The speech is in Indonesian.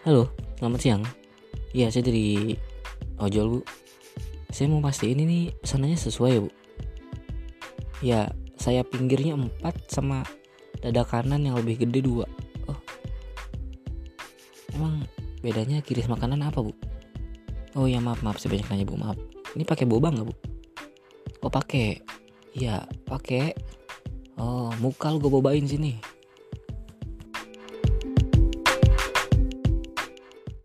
Halo, selamat siang. Iya, saya dari ojol, Bu. Saya mau pastiin ini pesanannya sesuai ya, Bu. Ya, saya pinggirnya 4 sama dada kanan yang lebih gede 2. Oh. Emang bedanya kiri sama kanan apa, Bu? Oh ya, maaf, maaf, saya banyak nanya, Bu. Maaf. Ini pakai boba nggak, Bu? Oh, pakai. Iya, pakai. Oh, muka mukal gue bobain sini.